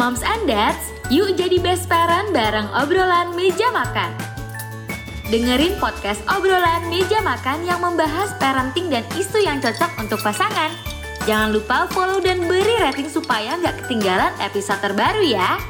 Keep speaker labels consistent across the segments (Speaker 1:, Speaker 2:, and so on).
Speaker 1: Moms and Dads, yuk jadi best parent bareng obrolan meja makan. Dengerin podcast obrolan meja makan yang membahas parenting dan isu yang cocok untuk pasangan. Jangan lupa follow dan beri rating supaya nggak ketinggalan episode terbaru ya.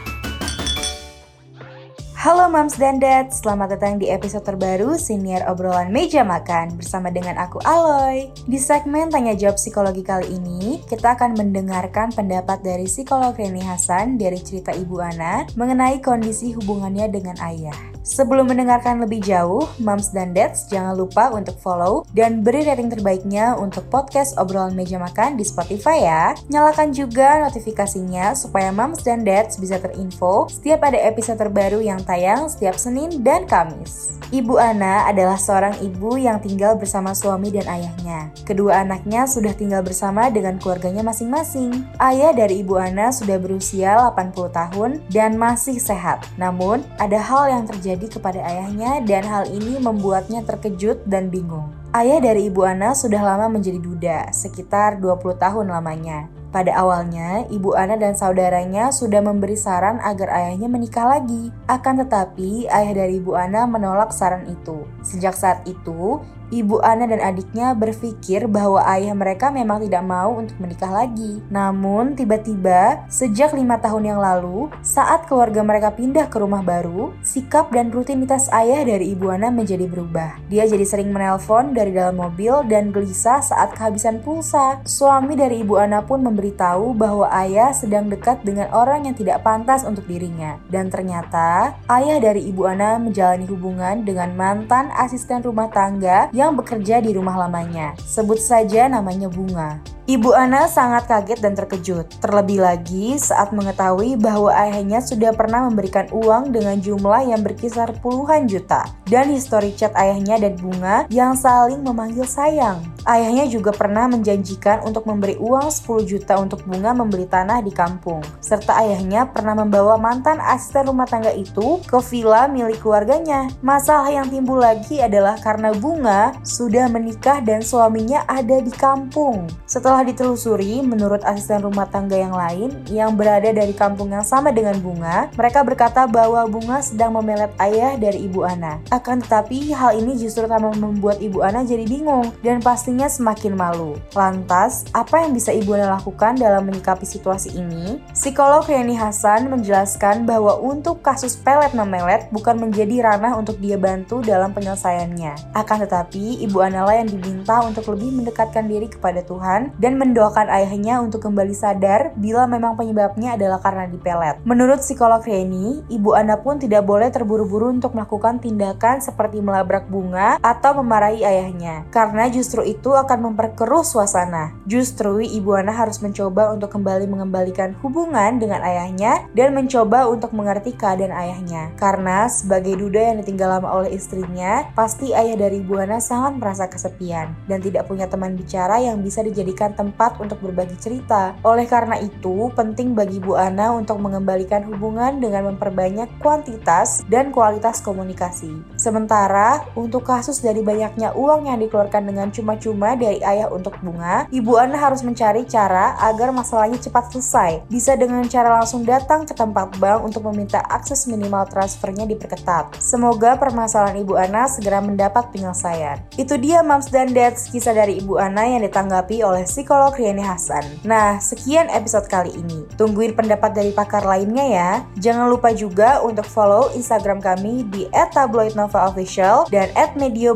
Speaker 2: Halo Moms dan Dad, selamat datang di episode terbaru Senior Obrolan Meja Makan bersama dengan aku Aloy. Di segmen Tanya Jawab Psikologi kali ini, kita akan mendengarkan pendapat dari psikolog Reni Hasan dari cerita Ibu Ana mengenai kondisi hubungannya dengan ayah. Sebelum mendengarkan lebih jauh, Moms dan Dads jangan lupa untuk follow dan beri rating terbaiknya untuk podcast obrolan meja makan di Spotify ya. Nyalakan juga notifikasinya supaya Moms dan Dads bisa terinfo setiap ada episode terbaru yang tayang setiap Senin dan Kamis. Ibu Ana adalah seorang ibu yang tinggal bersama suami dan ayahnya. Kedua anaknya sudah tinggal bersama dengan keluarganya masing-masing. Ayah dari Ibu Ana sudah berusia 80 tahun dan masih sehat. Namun, ada hal yang terjadi terjadi kepada ayahnya dan hal ini membuatnya terkejut dan bingung. Ayah dari Ibu Ana sudah lama menjadi duda, sekitar 20 tahun lamanya. Pada awalnya, Ibu Ana dan saudaranya sudah memberi saran agar ayahnya menikah lagi. Akan tetapi, ayah dari Ibu Ana menolak saran itu. Sejak saat itu, Ibu Ana dan adiknya berpikir bahwa ayah mereka memang tidak mau untuk menikah lagi. Namun, tiba-tiba, sejak lima tahun yang lalu, saat keluarga mereka pindah ke rumah baru, sikap dan rutinitas ayah dari Ibu Ana menjadi berubah. Dia jadi sering menelpon dari dalam mobil dan gelisah saat kehabisan pulsa. Suami dari Ibu Ana pun memberitahu bahwa ayah sedang dekat dengan orang yang tidak pantas untuk dirinya. Dan ternyata, ayah dari Ibu Ana menjalani hubungan dengan mantan asisten rumah tangga yang bekerja di rumah lamanya. Sebut saja namanya Bunga. Ibu Ana sangat kaget dan terkejut, terlebih lagi saat mengetahui bahwa ayahnya sudah pernah memberikan uang dengan jumlah yang berkisar puluhan juta, dan histori chat ayahnya dan Bunga yang saling memanggil sayang. Ayahnya juga pernah menjanjikan untuk memberi uang 10 juta untuk Bunga membeli tanah di kampung, serta ayahnya pernah membawa mantan asisten rumah tangga itu ke villa milik keluarganya. Masalah yang timbul lagi adalah karena Bunga sudah menikah dan suaminya ada di kampung. Setelah setelah ditelusuri, menurut asisten rumah tangga yang lain yang berada dari kampung yang sama dengan Bunga, mereka berkata bahwa Bunga sedang memelet ayah dari Ibu Ana. Akan tetapi, hal ini justru tambah membuat Ibu Ana jadi bingung dan pastinya semakin malu. Lantas, apa yang bisa Ibu Ana lakukan dalam menyikapi situasi ini? Psikolog Yani Hasan menjelaskan bahwa untuk kasus pelet memelet bukan menjadi ranah untuk dia bantu dalam penyelesaiannya. Akan tetapi, Ibu Ana lah yang diminta untuk lebih mendekatkan diri kepada Tuhan dan dan mendoakan ayahnya untuk kembali sadar bila memang penyebabnya adalah karena dipelet. Menurut psikolog Reni, ibu Anda pun tidak boleh terburu-buru untuk melakukan tindakan seperti melabrak bunga atau memarahi ayahnya, karena justru itu akan memperkeruh suasana. Justru ibu Anda harus mencoba untuk kembali mengembalikan hubungan dengan ayahnya dan mencoba untuk mengerti keadaan ayahnya. Karena sebagai duda yang ditinggal lama oleh istrinya, pasti ayah dari ibu Ana sangat merasa kesepian dan tidak punya teman bicara yang bisa dijadikan tempat untuk berbagi cerita. Oleh karena itu, penting bagi Bu Ana untuk mengembalikan hubungan dengan memperbanyak kuantitas dan kualitas komunikasi. Sementara, untuk kasus dari banyaknya uang yang dikeluarkan dengan cuma-cuma dari ayah untuk bunga, Ibu Ana harus mencari cara agar masalahnya cepat selesai. Bisa dengan cara langsung datang ke tempat bank untuk meminta akses minimal transfernya diperketat. Semoga permasalahan Ibu Ana segera mendapat penyelesaian. Itu dia Moms dan Dads kisah dari Ibu Ana yang ditanggapi oleh psikolog psikolog Riani Hasan. Nah, sekian episode kali ini. Tungguin pendapat dari pakar lainnya ya. Jangan lupa juga untuk follow Instagram kami di @tabloidnovaofficial dan @medio.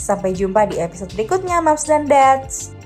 Speaker 2: Sampai jumpa di episode berikutnya, Maps dan Dads.